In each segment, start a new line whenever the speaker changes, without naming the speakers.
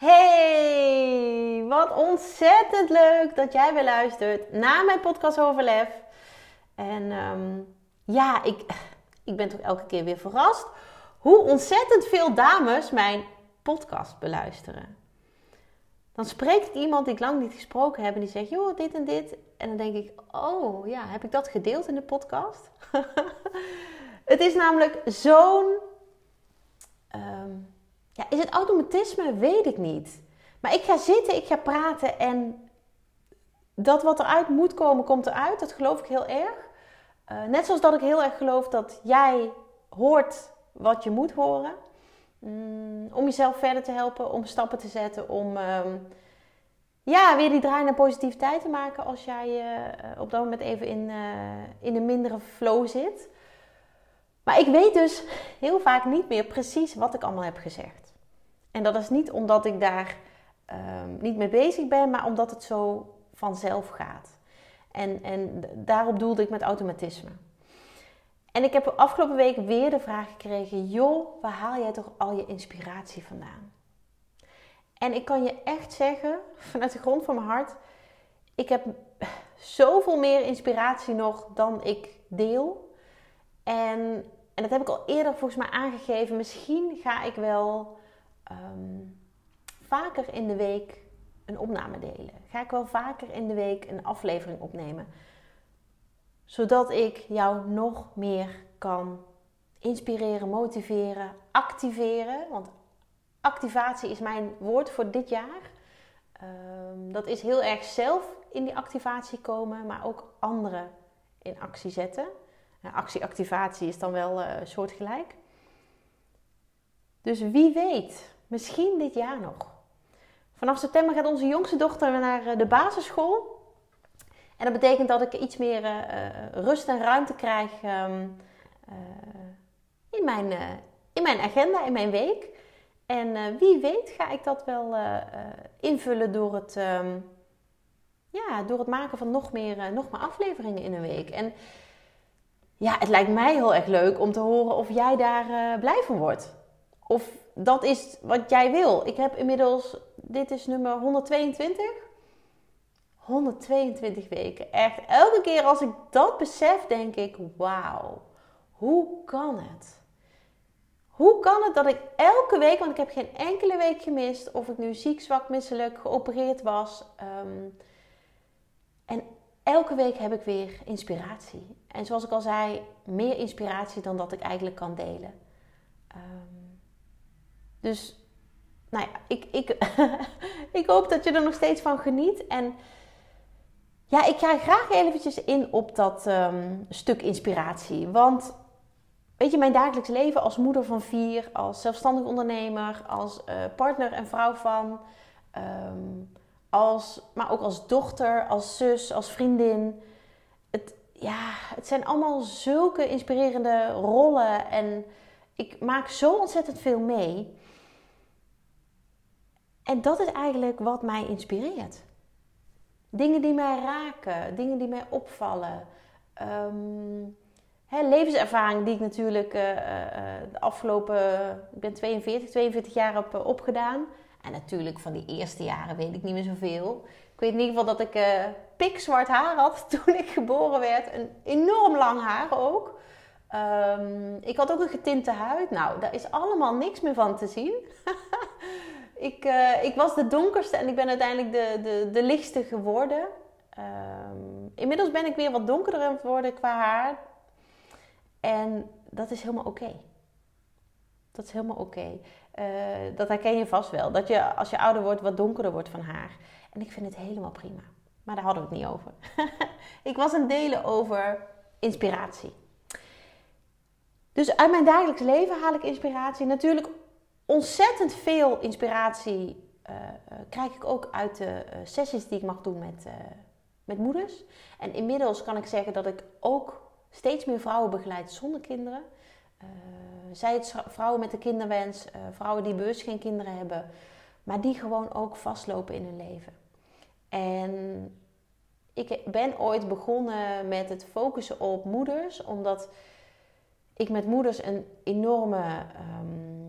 Hey, wat ontzettend leuk dat jij weer luistert naar mijn podcast over lef. En ehm, ja, ik, ik ben toch elke keer weer verrast hoe ontzettend veel dames mijn podcast beluisteren. Dan spreekt ik iemand die ik lang niet gesproken heb en die zegt, joh, dit en dit. En dan denk ik, oh ja, heb ik dat gedeeld in de podcast? het is namelijk zo'n... Ehm, ja, is het automatisme? Weet ik niet. Maar ik ga zitten, ik ga praten en dat wat eruit moet komen, komt eruit. Dat geloof ik heel erg. Uh, net zoals dat ik heel erg geloof dat jij hoort wat je moet horen. Mm, om jezelf verder te helpen, om stappen te zetten, om um, ja, weer die draai naar positiviteit te maken als jij uh, op dat moment even in, uh, in een mindere flow zit. Maar ik weet dus heel vaak niet meer precies wat ik allemaal heb gezegd. En dat is niet omdat ik daar um, niet mee bezig ben, maar omdat het zo vanzelf gaat. En, en daarop doelde ik met automatisme. En ik heb afgelopen week weer de vraag gekregen: joh, waar haal jij toch al je inspiratie vandaan? En ik kan je echt zeggen, vanuit de grond van mijn hart, ik heb zoveel meer inspiratie nog dan ik deel. En, en dat heb ik al eerder volgens mij aangegeven. Misschien ga ik wel um, vaker in de week een opname delen. Ga ik wel vaker in de week een aflevering opnemen. Zodat ik jou nog meer kan inspireren, motiveren, activeren. Want activatie is mijn woord voor dit jaar. Um, dat is heel erg zelf in die activatie komen, maar ook anderen in actie zetten. Actie-activatie is dan wel uh, soortgelijk. Dus wie weet, misschien dit jaar nog. Vanaf september gaat onze jongste dochter naar eh, de basisschool. En dat betekent dat ik iets meer uh, rust en ruimte krijg uh, in, mijn, in mijn agenda, in mijn week. En wie weet ga ik dat wel invullen door het, um, ja, door het maken van nog meer, nog meer afleveringen in een week. En ja, het lijkt mij heel erg leuk om te horen of jij daar blij van wordt. Of dat is wat jij wil. Ik heb inmiddels, dit is nummer 122. 122 weken. Echt, elke keer als ik dat besef, denk ik: wauw, hoe kan het? Hoe kan het dat ik elke week, want ik heb geen enkele week gemist, of ik nu ziek, zwak, misselijk, geopereerd was. Um, en elke week heb ik weer inspiratie. En zoals ik al zei, meer inspiratie dan dat ik eigenlijk kan delen. Um, dus nou ja, ik, ik, ik hoop dat je er nog steeds van geniet. En ja, ik ga graag eventjes in op dat um, stuk inspiratie. Want weet je, mijn dagelijks leven als moeder van vier, als zelfstandig ondernemer, als uh, partner en vrouw van, um, als, maar ook als dochter, als zus, als vriendin. Het, ja, het zijn allemaal zulke inspirerende rollen en ik maak zo ontzettend veel mee. En dat is eigenlijk wat mij inspireert. Dingen die mij raken, dingen die mij opvallen. Um, hè, levenservaring die ik natuurlijk uh, uh, de afgelopen, ik ben 42, 42 jaar heb uh, opgedaan. En natuurlijk van die eerste jaren weet ik niet meer zoveel. Ik weet in ieder geval dat ik pikzwart haar had toen ik geboren werd. Een enorm lang haar ook. Um, ik had ook een getinte huid. Nou, daar is allemaal niks meer van te zien. Ik, uh, ik was de donkerste en ik ben uiteindelijk de, de, de lichtste geworden. Um, inmiddels ben ik weer wat donkerder aan het worden qua haar. En dat is helemaal oké. Dat is helemaal oké. Uh, dat herken je vast wel. Dat je als je ouder wordt wat donkerder wordt van haar. En ik vind het helemaal prima. Maar daar hadden we het niet over. ik was het delen over inspiratie. Dus uit mijn dagelijks leven haal ik inspiratie. Natuurlijk ontzettend veel inspiratie krijg ik ook uit de sessies die ik mag doen met, met moeders. En inmiddels kan ik zeggen dat ik ook steeds meer vrouwen begeleid zonder kinderen. zij het vrouwen met de kinderwens, vrouwen die bewust geen kinderen hebben, maar die gewoon ook vastlopen in hun leven. En ik ben ooit begonnen met het focussen op moeders, omdat ik met moeders een enorme, um,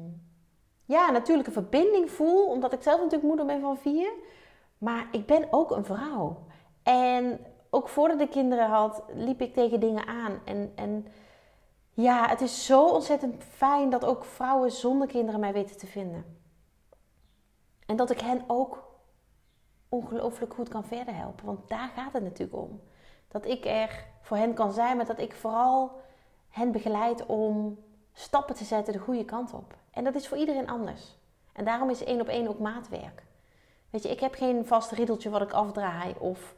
ja, natuurlijke verbinding voel. Omdat ik zelf natuurlijk moeder ben van vier. Maar ik ben ook een vrouw. En ook voordat ik kinderen had, liep ik tegen dingen aan. En, en ja, het is zo ontzettend fijn dat ook vrouwen zonder kinderen mij weten te vinden. En dat ik hen ook ongelooflijk goed kan verder helpen. Want daar gaat het natuurlijk om. Dat ik er voor hen kan zijn, maar dat ik vooral hen begeleid om stappen te zetten de goede kant op. En dat is voor iedereen anders. En daarom is één op één ook maatwerk. Weet je, ik heb geen vast riedeltje wat ik afdraai of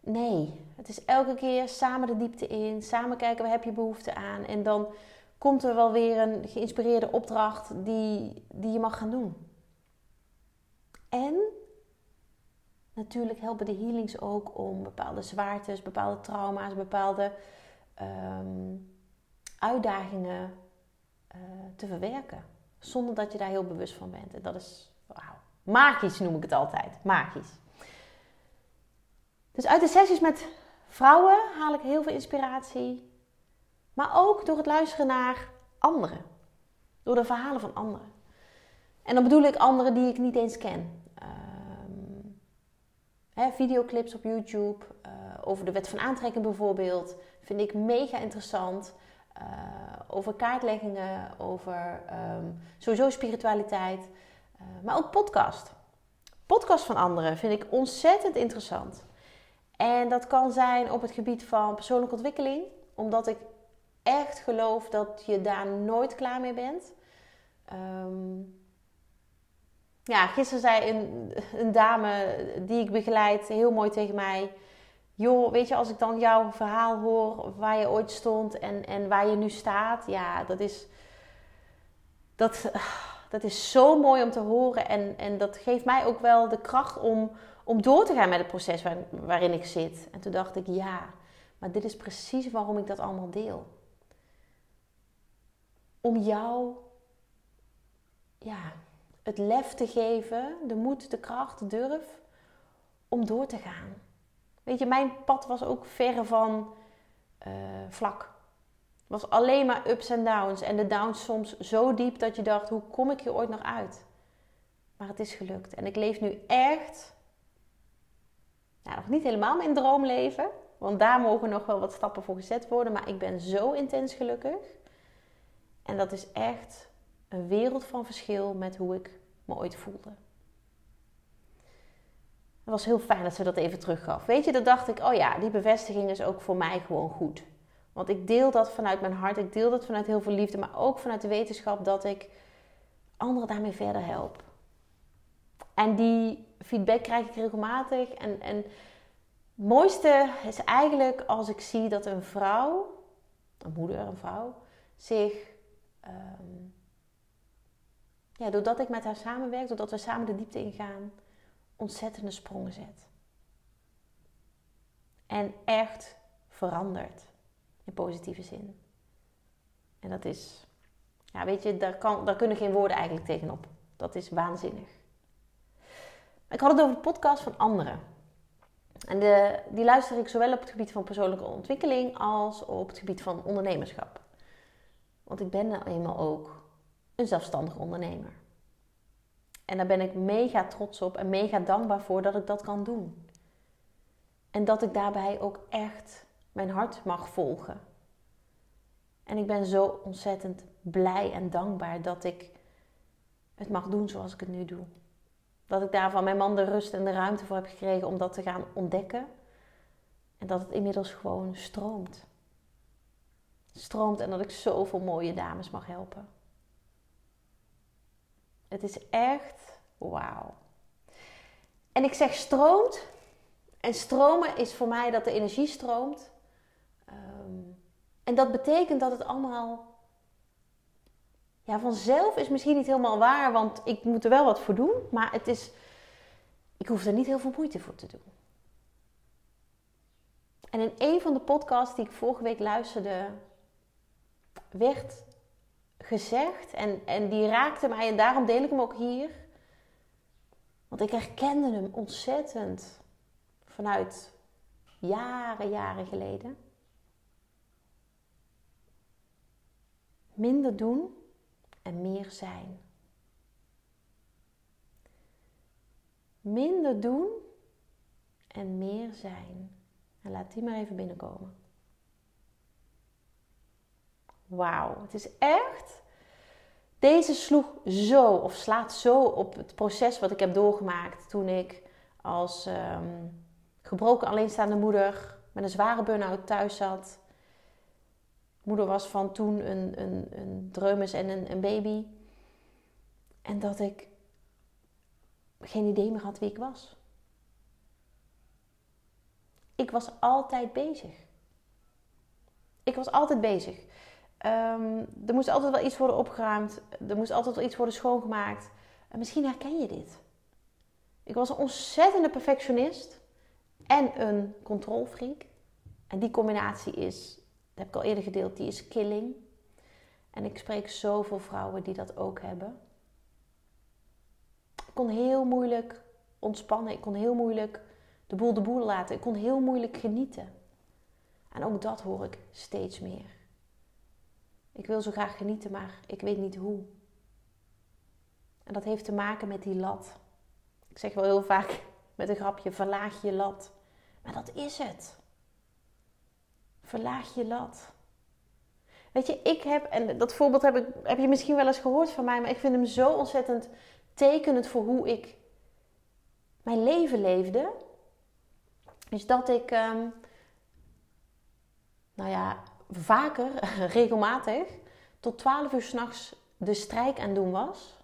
nee. Het is elke keer samen de diepte in, samen kijken waar heb je behoefte aan en dan komt er wel weer een geïnspireerde opdracht die, die je mag gaan doen. En natuurlijk helpen de healings ook om bepaalde zwaartes, bepaalde trauma's, bepaalde ehm, uitdagingen uh, te verwerken. Zonder dat je daar heel bewust van bent. En dat is wauw, magisch noem ik het altijd. Magisch. Dus uit de sessies met vrouwen haal ik heel veel inspiratie. Maar ook door het luisteren naar anderen. Door de verhalen van anderen. En dan bedoel ik anderen die ik niet eens ken. Um, hè, videoclips op YouTube. Uh, over de wet van aantrekking bijvoorbeeld. Vind ik mega interessant. Uh, over kaartleggingen, over um, sowieso spiritualiteit, uh, maar ook podcast. Podcast van anderen vind ik ontzettend interessant. En dat kan zijn op het gebied van persoonlijke ontwikkeling, omdat ik echt geloof dat je daar nooit klaar mee bent. Um, ja, gisteren zei een, een dame die ik begeleid heel mooi tegen mij joh, weet je, als ik dan jouw verhaal hoor waar je ooit stond en, en waar je nu staat, ja, dat is, dat, dat is zo mooi om te horen. En, en dat geeft mij ook wel de kracht om, om door te gaan met het proces waar, waarin ik zit. En toen dacht ik, ja, maar dit is precies waarom ik dat allemaal deel. Om jou, ja, het lef te geven, de moed, de kracht, de durf om door te gaan. Weet je, mijn pad was ook verre van uh, vlak. Het was alleen maar ups en downs. En de downs soms zo diep dat je dacht: hoe kom ik hier ooit nog uit? Maar het is gelukt. En ik leef nu echt, nou, nog niet helemaal mijn droomleven. Want daar mogen nog wel wat stappen voor gezet worden. Maar ik ben zo intens gelukkig. En dat is echt een wereld van verschil met hoe ik me ooit voelde. Het was heel fijn dat ze dat even teruggaf. Weet je, dan dacht ik, oh ja, die bevestiging is ook voor mij gewoon goed. Want ik deel dat vanuit mijn hart, ik deel dat vanuit heel veel liefde, maar ook vanuit de wetenschap dat ik anderen daarmee verder help. En die feedback krijg ik regelmatig. En, en het mooiste is eigenlijk als ik zie dat een vrouw, een moeder, een vrouw, zich, ehm, ja, doordat ik met haar samenwerk, doordat we samen de diepte ingaan, ontzettende sprongen zet. En echt verandert in positieve zin. En dat is, ja, weet je, daar, kan, daar kunnen geen woorden eigenlijk tegenop. Dat is waanzinnig. Ik had het over de podcast van anderen. En de, die luister ik zowel op het gebied van persoonlijke ontwikkeling als op het gebied van ondernemerschap. Want ik ben nou eenmaal ook een zelfstandig ondernemer. En daar ben ik mega trots op en mega dankbaar voor dat ik dat kan doen. En dat ik daarbij ook echt mijn hart mag volgen. En ik ben zo ontzettend blij en dankbaar dat ik het mag doen zoals ik het nu doe. Dat ik daar van mijn man de rust en de ruimte voor heb gekregen om dat te gaan ontdekken. En dat het inmiddels gewoon stroomt. Stroomt en dat ik zoveel mooie dames mag helpen. Het is echt wauw. En ik zeg stroomt. En stromen is voor mij dat de energie stroomt. Ehm, en dat betekent dat het allemaal. Ja, vanzelf is misschien niet helemaal waar, want ik moet er wel wat voor doen. Maar het is ik hoef er niet heel veel moeite voor te doen. En in een van de podcasts die ik vorige week luisterde, werd gezegd, en, en die raakte mij, en daarom deel ik hem ook hier. Want ik herkende hem ontzettend vanuit jaren, jaren geleden. Minder doen en meer zijn. Minder doen en meer zijn. En laat die maar even binnenkomen. Wauw, het is echt. Deze sloeg zo of slaat zo op het proces wat ik heb doorgemaakt toen ik als ehm, gebroken alleenstaande moeder met een zware burn-out thuis zat. Moeder was van toen een, een, een dreumes en een, een baby. En dat ik geen idee meer had wie ik was. Ik was altijd bezig. Ik was altijd bezig. Um, er moest altijd wel iets worden opgeruimd. Er moest altijd wel iets worden schoongemaakt. En misschien herken je dit. Ik was een ontzettende perfectionist en een controlfreak. En die combinatie is, dat heb ik al eerder gedeeld, die is killing. En ik spreek zoveel vrouwen die dat ook hebben. Ik kon heel moeilijk ontspannen. Ik kon heel moeilijk de boel de boel laten. Ik kon heel moeilijk genieten. En ook dat hoor ik steeds meer. Ik wil zo graag genieten, maar ik weet niet hoe. En dat heeft te maken met die lat. Ik zeg wel heel vaak met een grapje: verlaag je lat. Maar dat is het. Verlaag je lat. Weet je, ik heb, en dat voorbeeld heb, ik, heb je misschien wel eens gehoord van mij, maar ik vind hem zo ontzettend tekenend voor hoe ik mijn leven leefde. Is dat ik, um, nou ja, vaker, regelmatig, tot 12 uur s'nachts de strijk aan doen was.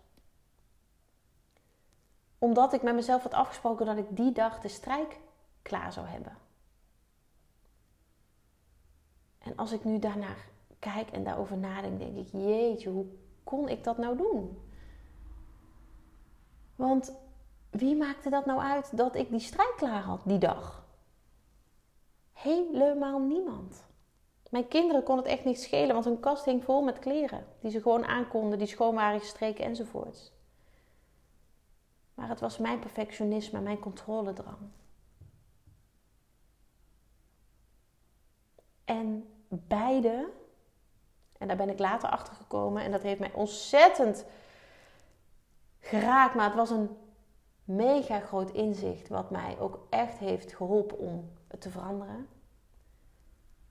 Omdat ik met mezelf had afgesproken dat ik die dag de strijk klaar zou hebben. En als ik nu daarnaar kijk en daarover nadenk, denk ik: jeetje, hoe kon ik dat nou doen? Want wie maakte dat nou uit dat ik die strijk klaar had die dag? Helemaal niemand. Mijn kinderen kon het echt niet schelen, want hun kast hing vol met kleren. Die ze gewoon aankonden, die schoon waren gestreken enzovoorts. Maar het was mijn perfectionisme, mijn controledrang. En beide, en daar ben ik later achter gekomen, en dat heeft mij ontzettend geraakt, maar het was een mega groot inzicht, wat mij ook echt heeft geholpen om het te veranderen.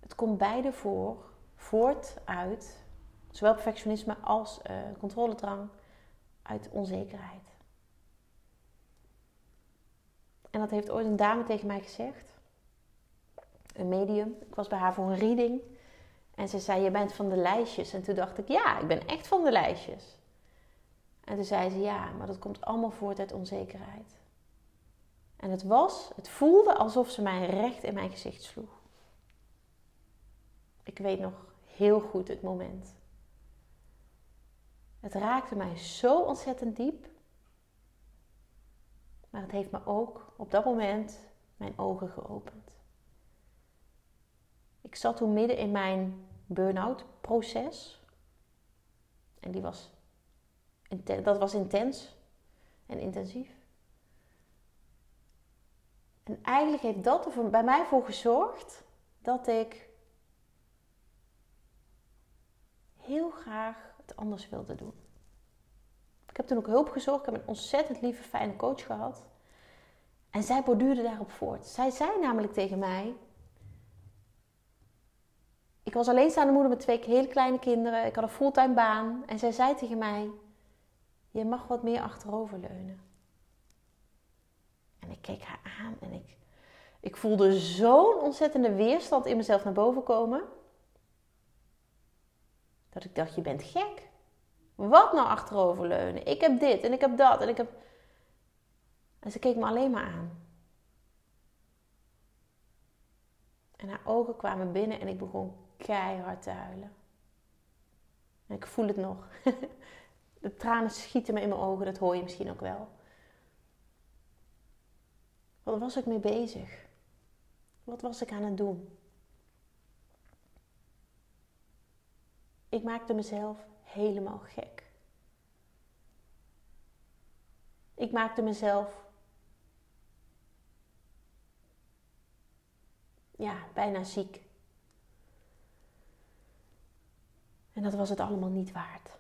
Het komt beide voor, voort uit, zowel perfectionisme als uh, controledrang, uit onzekerheid. En dat heeft ooit een dame tegen mij gezegd, een medium. Ik was bij haar voor een reading. En ze zei: Je bent van de lijstjes. En toen dacht ik: Ja, ik ben echt van de lijstjes. En toen zei ze: Ja, maar dat komt allemaal voort uit onzekerheid. En het was, het voelde alsof ze mij recht in mijn gezicht sloeg. Ik weet nog heel goed het moment. Het raakte mij zo ontzettend diep. Maar het heeft me ook op dat moment mijn ogen geopend. Ik zat toen midden in mijn burn-out proces. En die was, dat was intens en intensief. En eigenlijk heeft dat er bij mij voor gezorgd dat ik heel graag het anders wilde doen. Ik heb toen ook hulp gezocht. Ik heb een ontzettend lieve, fijne coach gehad. En zij borduurde daarop voort. Zij zei namelijk tegen mij: ik was alleenstaande moeder met twee hele kleine kinderen. Ik had een fulltime baan. En zij zei tegen mij: Je mag wat meer achteroverleunen. En ik keek haar aan en ik, ik voelde zo'n ontzettende weerstand in mezelf naar boven komen. Dat ik dacht: Je bent gek. Wat nou achteroverleunen? Ik heb dit en ik heb dat en ik heb. En ze keek me alleen maar aan. En haar ogen kwamen binnen en ik begon keihard te huilen. En ik voel het nog. De tranen schieten me in mijn ogen, dat hoor je misschien ook wel. Wat was ik mee bezig? Wat was ik aan het doen? Ik maakte mezelf helemaal gek. Ik maakte mezelf ja, bijna ziek. En dat was het allemaal niet waard.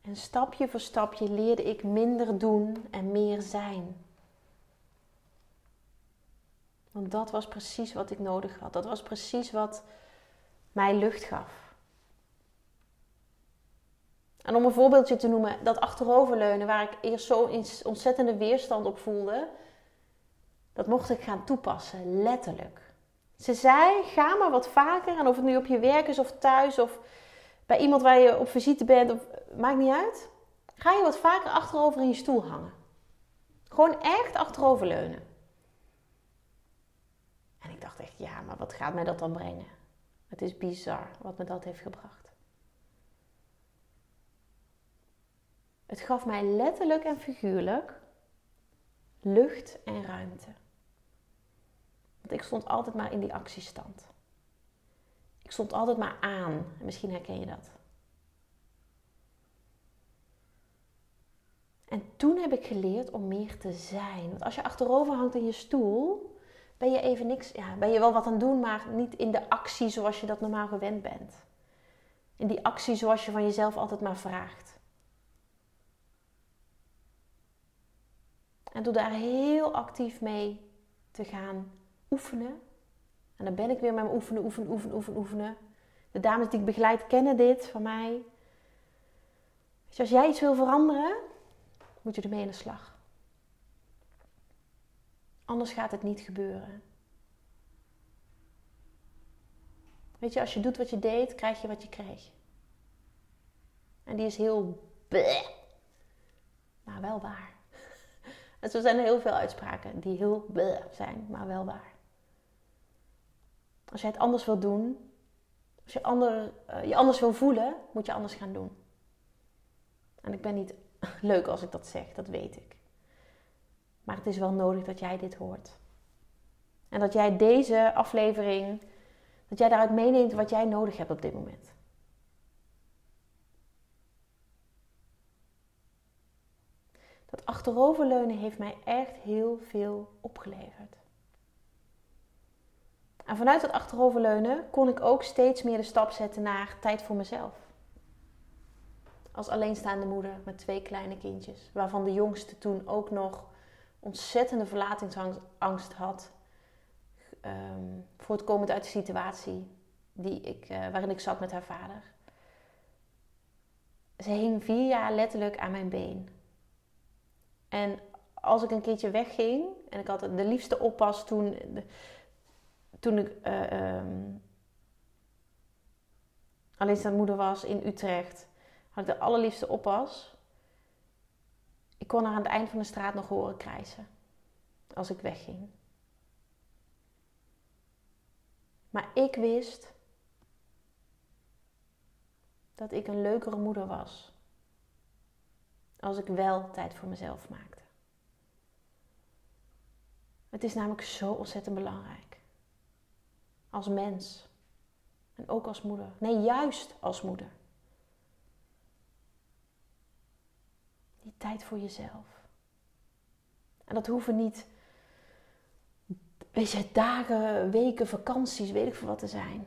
En stapje voor stapje leerde ik minder doen en meer zijn. Want dat was precies wat ik nodig had. Dat was precies wat mij lucht gaf. En om een voorbeeldje te noemen, dat achteroverleunen waar ik eerst zo ontzettende weerstand op voelde, dat mocht ik gaan toepassen, letterlijk. Ze zei: ga maar wat vaker, en of het nu op je werk is of thuis of bij iemand waar je op visite bent, of, maakt niet uit. Ga je wat vaker achterover in je stoel hangen. Gewoon echt achteroverleunen. Ik dacht echt, ja, maar wat gaat mij dat dan brengen? Het is bizar wat me dat heeft gebracht. Het gaf mij letterlijk en figuurlijk lucht en ruimte. Want ik stond altijd maar in die actiestand. Ik stond altijd maar aan. Misschien herken je dat. En toen heb ik geleerd om meer te zijn. Want als je achterover hangt in je stoel, ben je even niks. Ja, ben je wel wat aan het doen, maar niet in de actie zoals je dat normaal gewend bent. In die actie zoals je van jezelf altijd maar vraagt. En door daar heel actief mee te gaan oefenen. En dan ben ik weer met mijn oefenen, oefenen, oefenen, oefenen, oefenen. De dames die ik begeleid kennen dit van mij. Dus als jij iets wil veranderen, moet je ermee in de slag. Anders gaat het niet gebeuren. Weet je, als je doet wat je deed, krijg je wat je kreeg. En die is heel bleh, maar wel waar. En zo zijn er heel veel uitspraken die heel bleh zijn, maar wel waar. Als jij het anders wil doen, als je uh, je anders wil voelen, moet je anders gaan doen. En ik ben niet leuk als ik dat zeg, dat weet ik. Maar het is wel nodig dat jij dit hoort. En dat jij deze aflevering, dat jij daaruit meeneemt wat jij nodig hebt op dit moment. Dat achteroverleunen heeft mij echt heel veel opgeleverd. En vanuit dat achteroverleunen kon ik ook steeds meer de stap zetten naar tijd voor mezelf. Als alleenstaande moeder met twee kleine kindjes, waarvan de jongste toen ook nog ontzettende verlatingsangst had. Um, voortkomend uit de situatie die ik, uh, waarin ik zat met haar vader. Ze hing vier jaar letterlijk aan mijn been. En als ik een keertje wegging, en ik had de liefste oppas toen, toen ik uh, um, alleenstaande moeder was in Utrecht, had ik de allerliefste oppas. Ik kon haar aan het eind van de straat nog horen krijsen als ik wegging. Maar ik wist dat ik een leukere moeder was als ik wel tijd voor mezelf maakte. Het is namelijk zo ontzettend belangrijk. Als mens. En ook als moeder. Nee, juist als moeder. Die tijd voor jezelf. En dat hoeven niet, weet je, dagen, weken, vakanties, weet ik veel wat te zijn.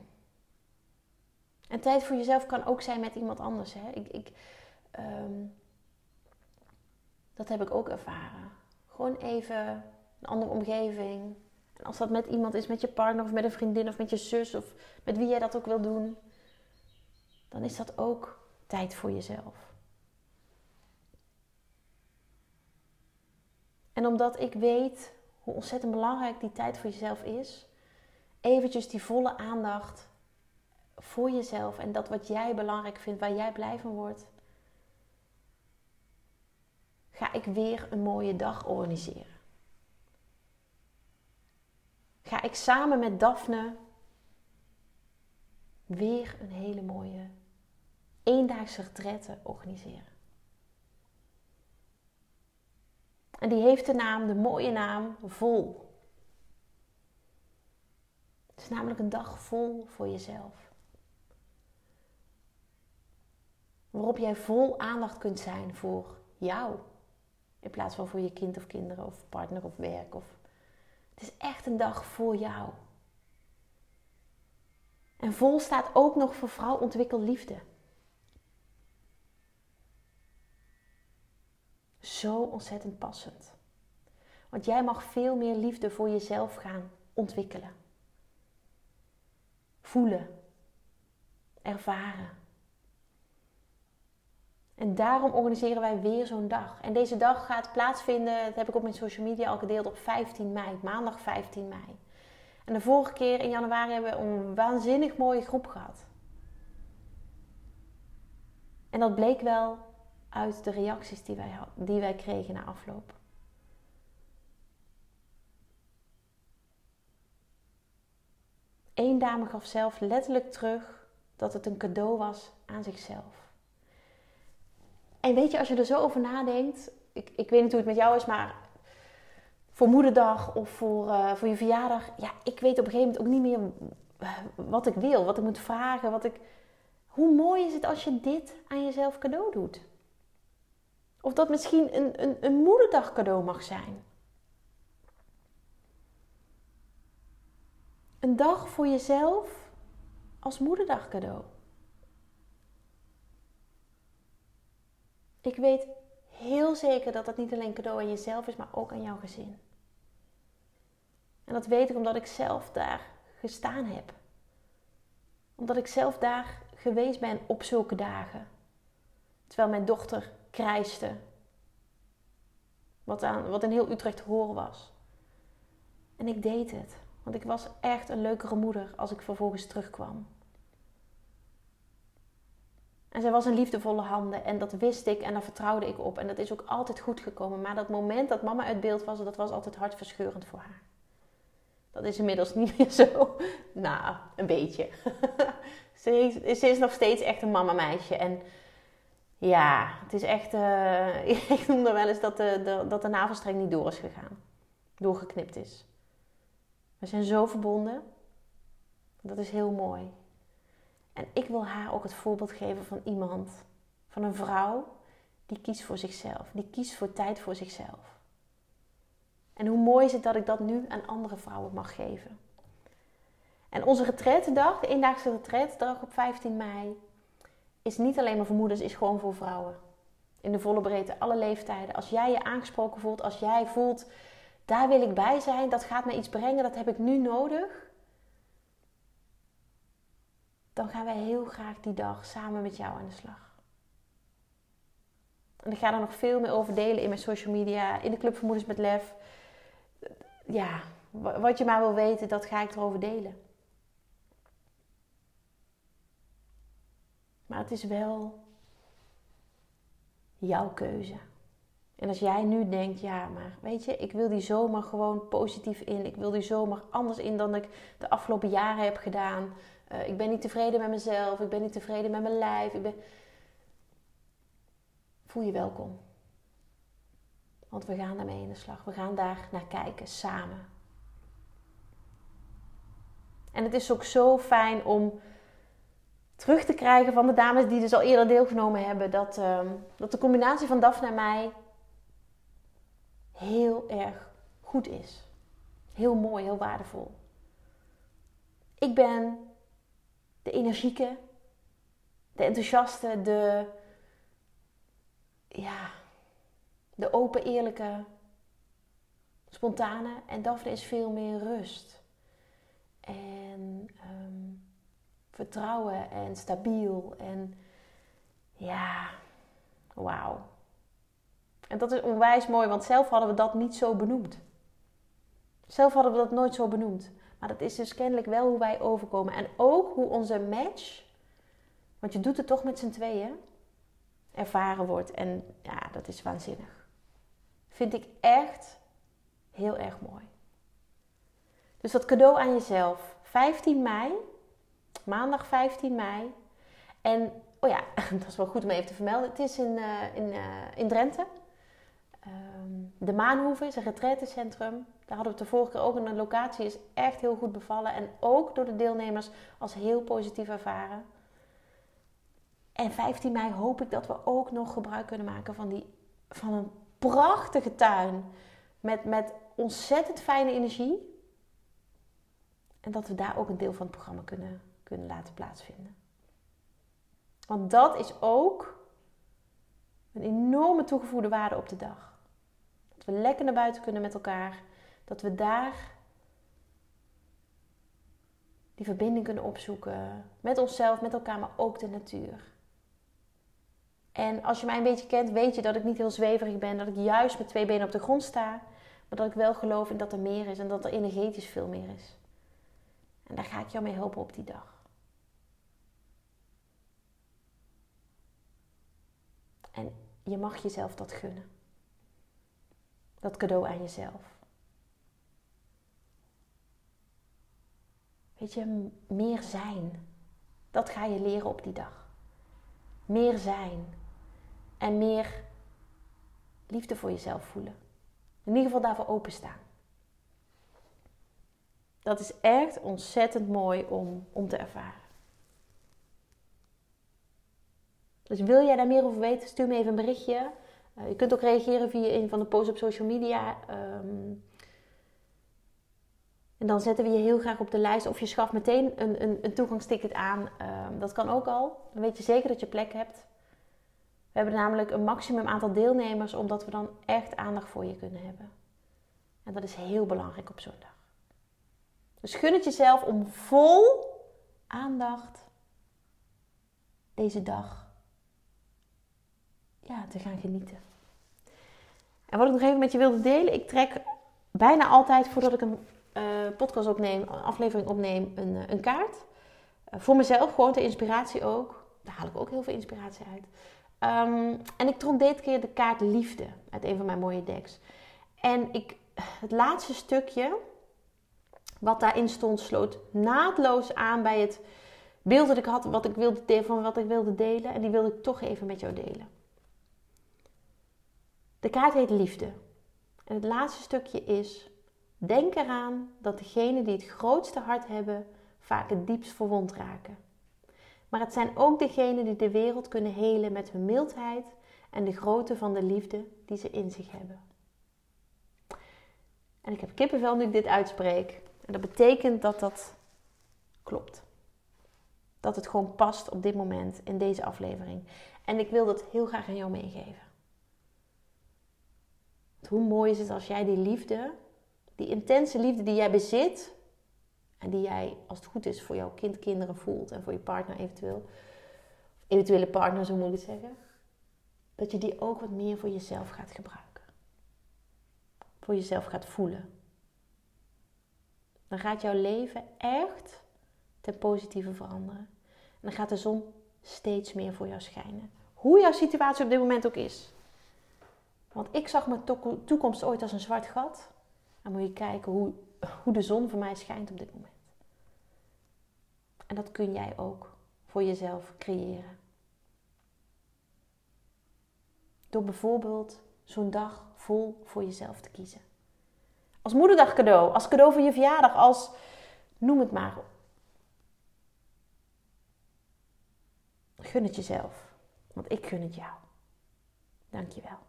En tijd voor jezelf kan ook zijn met iemand anders. Hè? Ik, ik, ehm, dat heb ik ook ervaren. Gewoon even een andere omgeving. En als dat met iemand is, met je partner of met een vriendin of met je zus of met wie jij dat ook wil doen, dan is dat ook tijd voor jezelf. En omdat ik weet hoe ontzettend belangrijk die tijd voor jezelf is, eventjes die volle aandacht voor jezelf en dat wat jij belangrijk vindt, waar jij blij van wordt, ga ik weer een mooie dag organiseren. Ga ik samen met Daphne weer een hele mooie eendaagse retraite organiseren. En die heeft de naam, de mooie naam, vol. Het is namelijk een dag vol voor jezelf. Waarop jij vol aandacht kunt zijn voor jou. In plaats van voor je kind of kinderen of partner of werk. Of... Het is echt een dag voor jou. En vol staat ook nog voor vrouw ontwikkel liefde. Zo ontzettend passend. Want jij mag veel meer liefde voor jezelf gaan ontwikkelen. Voelen. Ervaren. En daarom organiseren wij weer zo'n dag. En deze dag gaat plaatsvinden, dat heb ik op mijn social media al gedeeld, op 15 mei, maandag 15 mei. En de vorige keer in januari hebben we een waanzinnig mooie groep gehad. En dat bleek wel uit de reacties die wij, die wij kregen na afloop. Eén dame gaf zelf letterlijk terug dat het een cadeau was aan zichzelf. En weet je, als je er zo over nadenkt, ik, ik weet niet hoe het met jou is, maar voor moederdag of voor, uh, voor je verjaardag, ja, ik weet op een gegeven moment ook niet meer eh, wat ik wil, wat ik moet vragen, wat ik. Hoe mooi is het als je dit aan jezelf cadeau doet? Of dat misschien een, een, een moederdag cadeau mag zijn. Een dag voor jezelf als moederdag cadeau. Ik weet heel zeker dat dat niet alleen cadeau aan jezelf is, maar ook aan jouw gezin. En dat weet ik omdat ik zelf daar gestaan heb. Omdat ik zelf daar geweest ben op zulke dagen. Terwijl mijn dochter krijste. Wat, aan, wat in heel Utrecht te horen was. En ik deed het. Want ik was echt een leukere moeder als ik vervolgens terugkwam. En zij was een liefdevolle handen en dat wist ik en daar vertrouwde ik op. En dat is ook altijd goed gekomen. Maar dat moment dat mama uit beeld was, dat was altijd hartverscheurend voor haar. Dat is inmiddels niet meer zo. Nou, een beetje. ze, is, ze, nog steeds echt een mama meisje. En ja, het is echt... Uh, ik noemde wel eens dat de, dat de navelstreng niet door is gegaan. Doorgeknipt is. We zijn zo verbonden. Dat is heel mooi. En ik wil haar ook het voorbeeld geven van iemand, van een vrouw die kiest voor zichzelf, die kiest voor tijd voor zichzelf. En hoe mooi is het dat ik dat nu aan andere vrouwen mag geven. En onze retretendag, de eendaagse retretendag op 15 mei, is niet alleen maar voor moeders, is gewoon voor vrouwen. In de volle breedte, alle leeftijden. Als jij je aangesproken voelt, als jij voelt, daar wil ik bij zijn, dat gaat me iets brengen, dat heb ik nu nodig dan gaan wij heel graag die dag samen met jou aan de slag. En ik ga er nog veel meer over delen in mijn social media, in de Club van Moeders met Lef. Ja, wat je maar wil weten, dat ga ik erover delen. Maar het is wel jouw keuze. En als jij nu denkt, ja, maar weet je, ik wil die zomer gewoon positief in. Ik wil die zomer anders in dan ik de afgelopen jaren heb gedaan. Uh, ik ben niet tevreden met mezelf. Ik ben niet tevreden met mijn lijf. Ik ben... Voel je welkom. Want we gaan daarmee in de slag. We gaan daar naar kijken samen. En het is ook zo fijn om terug te krijgen van de dames die dus al eerder deelgenomen hebben. Dat, uh, dat de combinatie van Daphne en mij heel erg goed is. Heel mooi, heel waardevol. Ik ben de energieke, de enthousiaste, de, ja, de open, eerlijke, spontane. En Daphne is veel meer rust. En ehm, vertrouwen en stabiel. En ja, wauw. En dat is onwijs mooi, want zelf hadden we dat niet zo benoemd. Zelf hadden we dat nooit zo benoemd. Maar dat is dus kennelijk wel hoe wij overkomen. En ook hoe onze match, want je doet het toch met z'n tweeën, ervaren wordt. En ja, dat is waanzinnig. Vind ik echt heel erg mooi. Dus dat cadeau aan jezelf. 15 mei, maandag 15 mei. En, oh ja, dat is wel goed om even te vermelden. Het is in, uh, in, uh, in Drenthe. Um, de Maanhoeve is een retraitecentrum. Daar hadden we het de vorige keer ook. En de locatie is echt heel goed bevallen. En ook door de deelnemers als heel positief ervaren. En 15 mei hoop ik dat we ook nog gebruik kunnen maken van, die, van een prachtige tuin. Met, met ontzettend fijne energie. En dat we daar ook een deel van het programma kunnen, kunnen laten plaatsvinden. Want dat is ook een enorme toegevoegde waarde op de dag. Dat we lekker naar buiten kunnen met elkaar. Dat we daar die verbinding kunnen opzoeken. Met onszelf, met elkaar, maar ook de natuur. En als je mij een beetje kent, weet je dat ik niet heel zweverig ben. Dat ik juist met twee benen op de grond sta. Maar dat ik wel geloof in dat er meer is en dat er energetisch veel meer is. En daar ga ik jou mee helpen op die dag. En je mag jezelf dat gunnen. Dat cadeau aan jezelf. Weet je, meer zijn. Dat ga je leren op die dag. Meer zijn. En meer liefde voor jezelf voelen. In ieder geval daarvoor openstaan. Dat is echt ontzettend mooi om, om te ervaren. Dus wil jij daar meer over weten, stuur me even een berichtje. Uh, je kunt ook reageren via een van de posts op social media. Um, en dan zetten we je heel graag op de lijst. Of je schaft meteen een, een, een toegangsticket aan. Um, dat kan ook al. Dan weet je zeker dat je plek hebt. We hebben namelijk een maximum aantal deelnemers, omdat we dan echt aandacht voor je kunnen hebben. En dat is heel belangrijk op zo'n dag. Dus gun het jezelf om vol aandacht deze dag ja, te gaan genieten. En wat ik nog even met je wilde delen, ik trek bijna altijd voordat ik een uh, podcast opneem, een aflevering opneem, een, uh, een kaart. Uh, voor mezelf, gewoon de inspiratie ook. Daar haal ik ook heel veel inspiratie uit. Um, en ik trok dit keer de kaart liefde uit een van mijn mooie decks. En ik, het laatste stukje, wat daarin stond, sloot naadloos aan bij het beeld dat ik had wat ik wilde van wat ik wilde delen. En die wilde ik toch even met jou delen. De kaart heet liefde. En het laatste stukje is: denk eraan dat degenen die het grootste hart hebben vaak het diepst verwond raken. Maar het zijn ook degenen die de wereld kunnen helen met hun mildheid en de grootte van de liefde die ze in zich hebben. En ik heb kippenvel nu ik dit uitspreek. En dat betekent dat dat klopt. Dat het gewoon past op dit moment in deze aflevering. En ik wil dat heel graag aan jou meegeven. Hoe mooi is het als jij die liefde, die intense liefde die jij bezit, en die jij, als het goed is, voor jouw kind, kinderen voelt en voor je partner eventueel, eventuele partner, zo moet ik het zeggen, dat je die ook wat meer voor jezelf gaat gebruiken. Voor jezelf gaat voelen. Dan gaat jouw leven echt ten positieve veranderen. En dan gaat de zon steeds meer voor jou schijnen. Hoe jouw situatie op dit moment ook is. Want ik zag mijn toekomst ooit als een zwart gat. Dan moet je kijken hoe, hoe de zon voor mij schijnt op dit moment. En dat kun jij ook voor jezelf creëren. Door bijvoorbeeld zo'n dag vol voor jezelf te kiezen. Als moederdag cadeau, als cadeau voor je verjaardag, als noem het maar. Gun het jezelf, want ik gun het jou. Dankjewel.